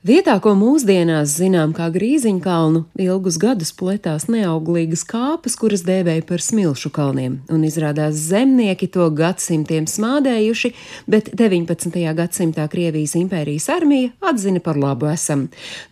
Vietā, ko mūsdienās zinām kā Grīziņkalnu, ilgus gadus pletās neauglīgas kāpas, kuras dēvēja par smilšu kalniem, un izrādās zemnieki to gadsimtiem smādējuši, bet 19. gadsimtā Krievijas impērijas armija atzina par labu esam.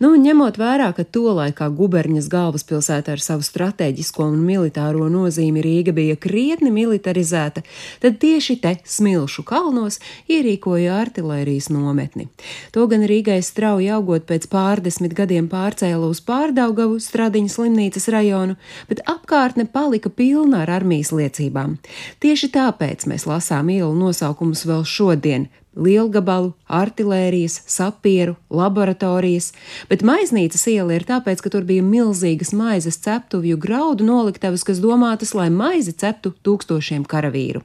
Nu, ņemot vērā, ka tolaikā guberņas galvaspilsēta ar savu strateģisko un militāro nozīmi Rīga bija krietni militarizēta, tad tieši te smilšu kalnos ierīkoja artilērijas nometni. To gan Rīgai strauji augot pēc pārdesmit gadiem pārcēla uz Pārdaugavu Stradiņas slimnīcas rajonu, bet apkārtne palika pilna ar armijas liecībām. Tieši tāpēc mēs lasām ielu nosaukumus vēl šodien lielgabalu, artērijas, sapieru, laboratorijas, bet maiznīcas iela ir tāpēc, ka tur bija milzīgas maizes ceptuvju graudu noliktavas, kas domātas, lai maizi ceptu tūkstošiem karavīru.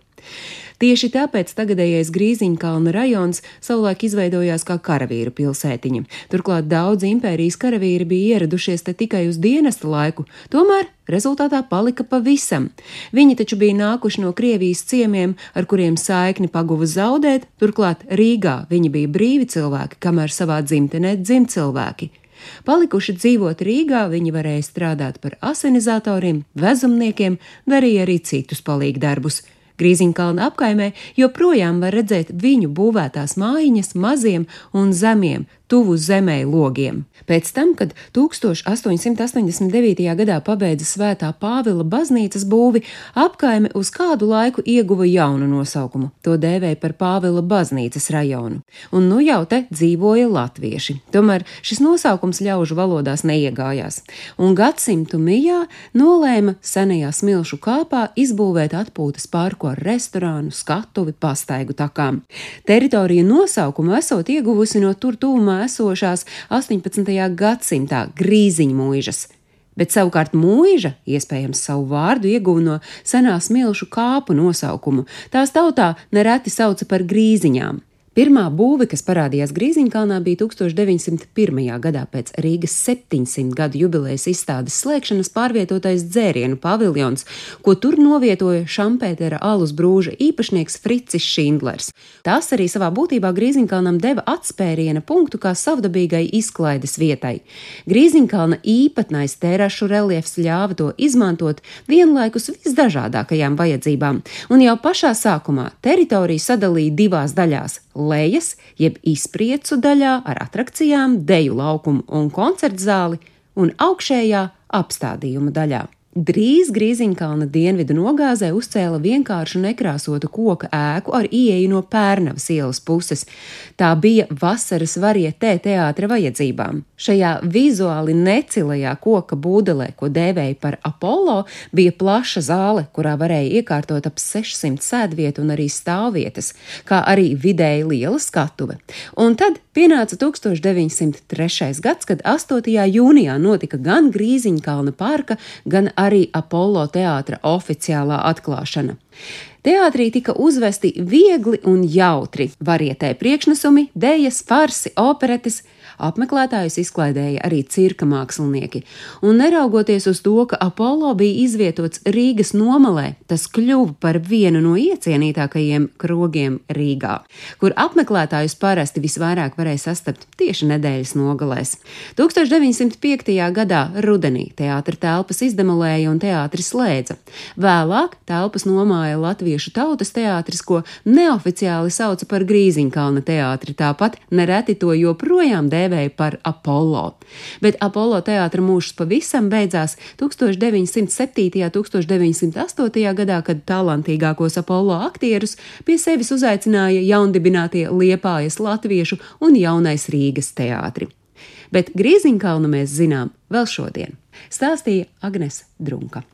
Tieši tāpēc tagadējais Grīziņkalna rajons savulaik izveidojās kā karavīru pilsētiņa. Turklāt daudz impērijas karavīri bija ieradušies te tikai uz dienesta laiku, tomēr rezultātā palika pavisam. Viņi taču bija nākuši no Krievijas ciemiemiem, ar kuriem saikni paguva zaudēt, turklāt Rīgā viņi bija brīvi cilvēki, kamēr savā dzimtenē dzim cilvēki. Palikuši dzīvot Rīgā, viņi varēja strādāt par asinizatoriem, vezumniekiem, darīja arī citus palīgdarbus. Grīziņkalna apkaimē joprojām var redzēt viņu būvētās mājiņas maziem un zemiem, tuvu zemē logiem. Pēc tam, kad 1889. gadā pabeidza Svētā Pāvila baznīcas būvi, apkaime uz kādu laiku ieguva jaunu nosaukumu. To dēvēja par Pāvila baznīcas rajonu. Un nu jau te dzīvoja latvieši. Tomēr šis nosaukums ļaužu valodās neiegājās. Un gadsimtu mijā nolēma senajā smilšu kāpā izbūvēt atpūtas parku ar restorānu, skatuvi, pastaigu takām. Teritorija nosaukumu esot ieguvusi no tur Rīgā esošās 18. gadsimtā grīziņmuižas, bet savukārt mūža iespējams savu vārdu ieguva no senās milšu kāpu nosaukumu. Tās tautā nereti sauca par grīziņām. Pirmā būve, kas parādījās Grīziņkalnā, bija 1901. gadā pēc Rīgas 700 gadu jubilejas izstādes slēgšanas pārvietotais dzērienu paviljons, ko tur novietoja Šampētera alus brūža īpašnieks Fricis Šindlers. Tas arī savā būtībā Grīziņkalnam deva atspēriena punktu kā savdabīgai izklaides vietai. Grīziņkalna īpatnais tērašu reliefs ļāva to izmantot vienlaikus visdažādākajām vajadzībām, un jau pašā sākumā teritoriju sadalīja divās daļās lejas, jeb izpriecu daļā ar atrakcijām, deju laukumu un koncertu zāli, un augšējā apstādījuma daļā. Drīz Grīziņkalna dienvidu nogāzē uzcēla vienkāršu nekrāsotu koka ēku ar ieeju no Pērnavas ielas puses. Tā bija vasaras varietē teātra vajadzībām. Šajā vizuāli necilajā koka būdelē, ko dēvēja par Apollo, bija plaša zāle, kurā varēja iekārtot ap 600 sēdvietu un arī stāvvietas, kā arī vidēji liela skatuve. Un tad pienāca 1903. gads, kad 8. jūnijā notika gan Grīziņkalna parka, gan arī Apollo teātra oficiālā atklāšana. Teātrī tika uzvesti viegli un jautri varietē priekšnesumi, dēļas, farsi, operetes, apmeklētājus izklaidēja arī cirka mākslinieki. Un neraugoties uz to, ka Apollo bija izvietots Rīgas nomalē, tas kļuva par vienu no iecienītākajiem krogiem Rīgā, kur apmeklētājus parasti visvairāk varēja sastapt tieši nedēļas nogalēs. 1905. gadā rudenī teātra telpas izdemolēja un teātris slēdza. Vēlāk telpas nomāja Latviešu tautas teātris, ko neoficiāli sauca par Grīziņkalna teātri, tāpat nereti to joprojām dēvēja par Apollo. Bet Apollo teātra mūžs pavisam beidzās 1907. un 1908. gadā, kad talantīgākos Apollo aktierus pie sevis uzaicināja jaundibinātie Liepājas Latviešu un Jaunais Rīgas teātri. Bet Grīziņkalnu mēs zinām vēl šodien, stāstīja Agnes Drunka.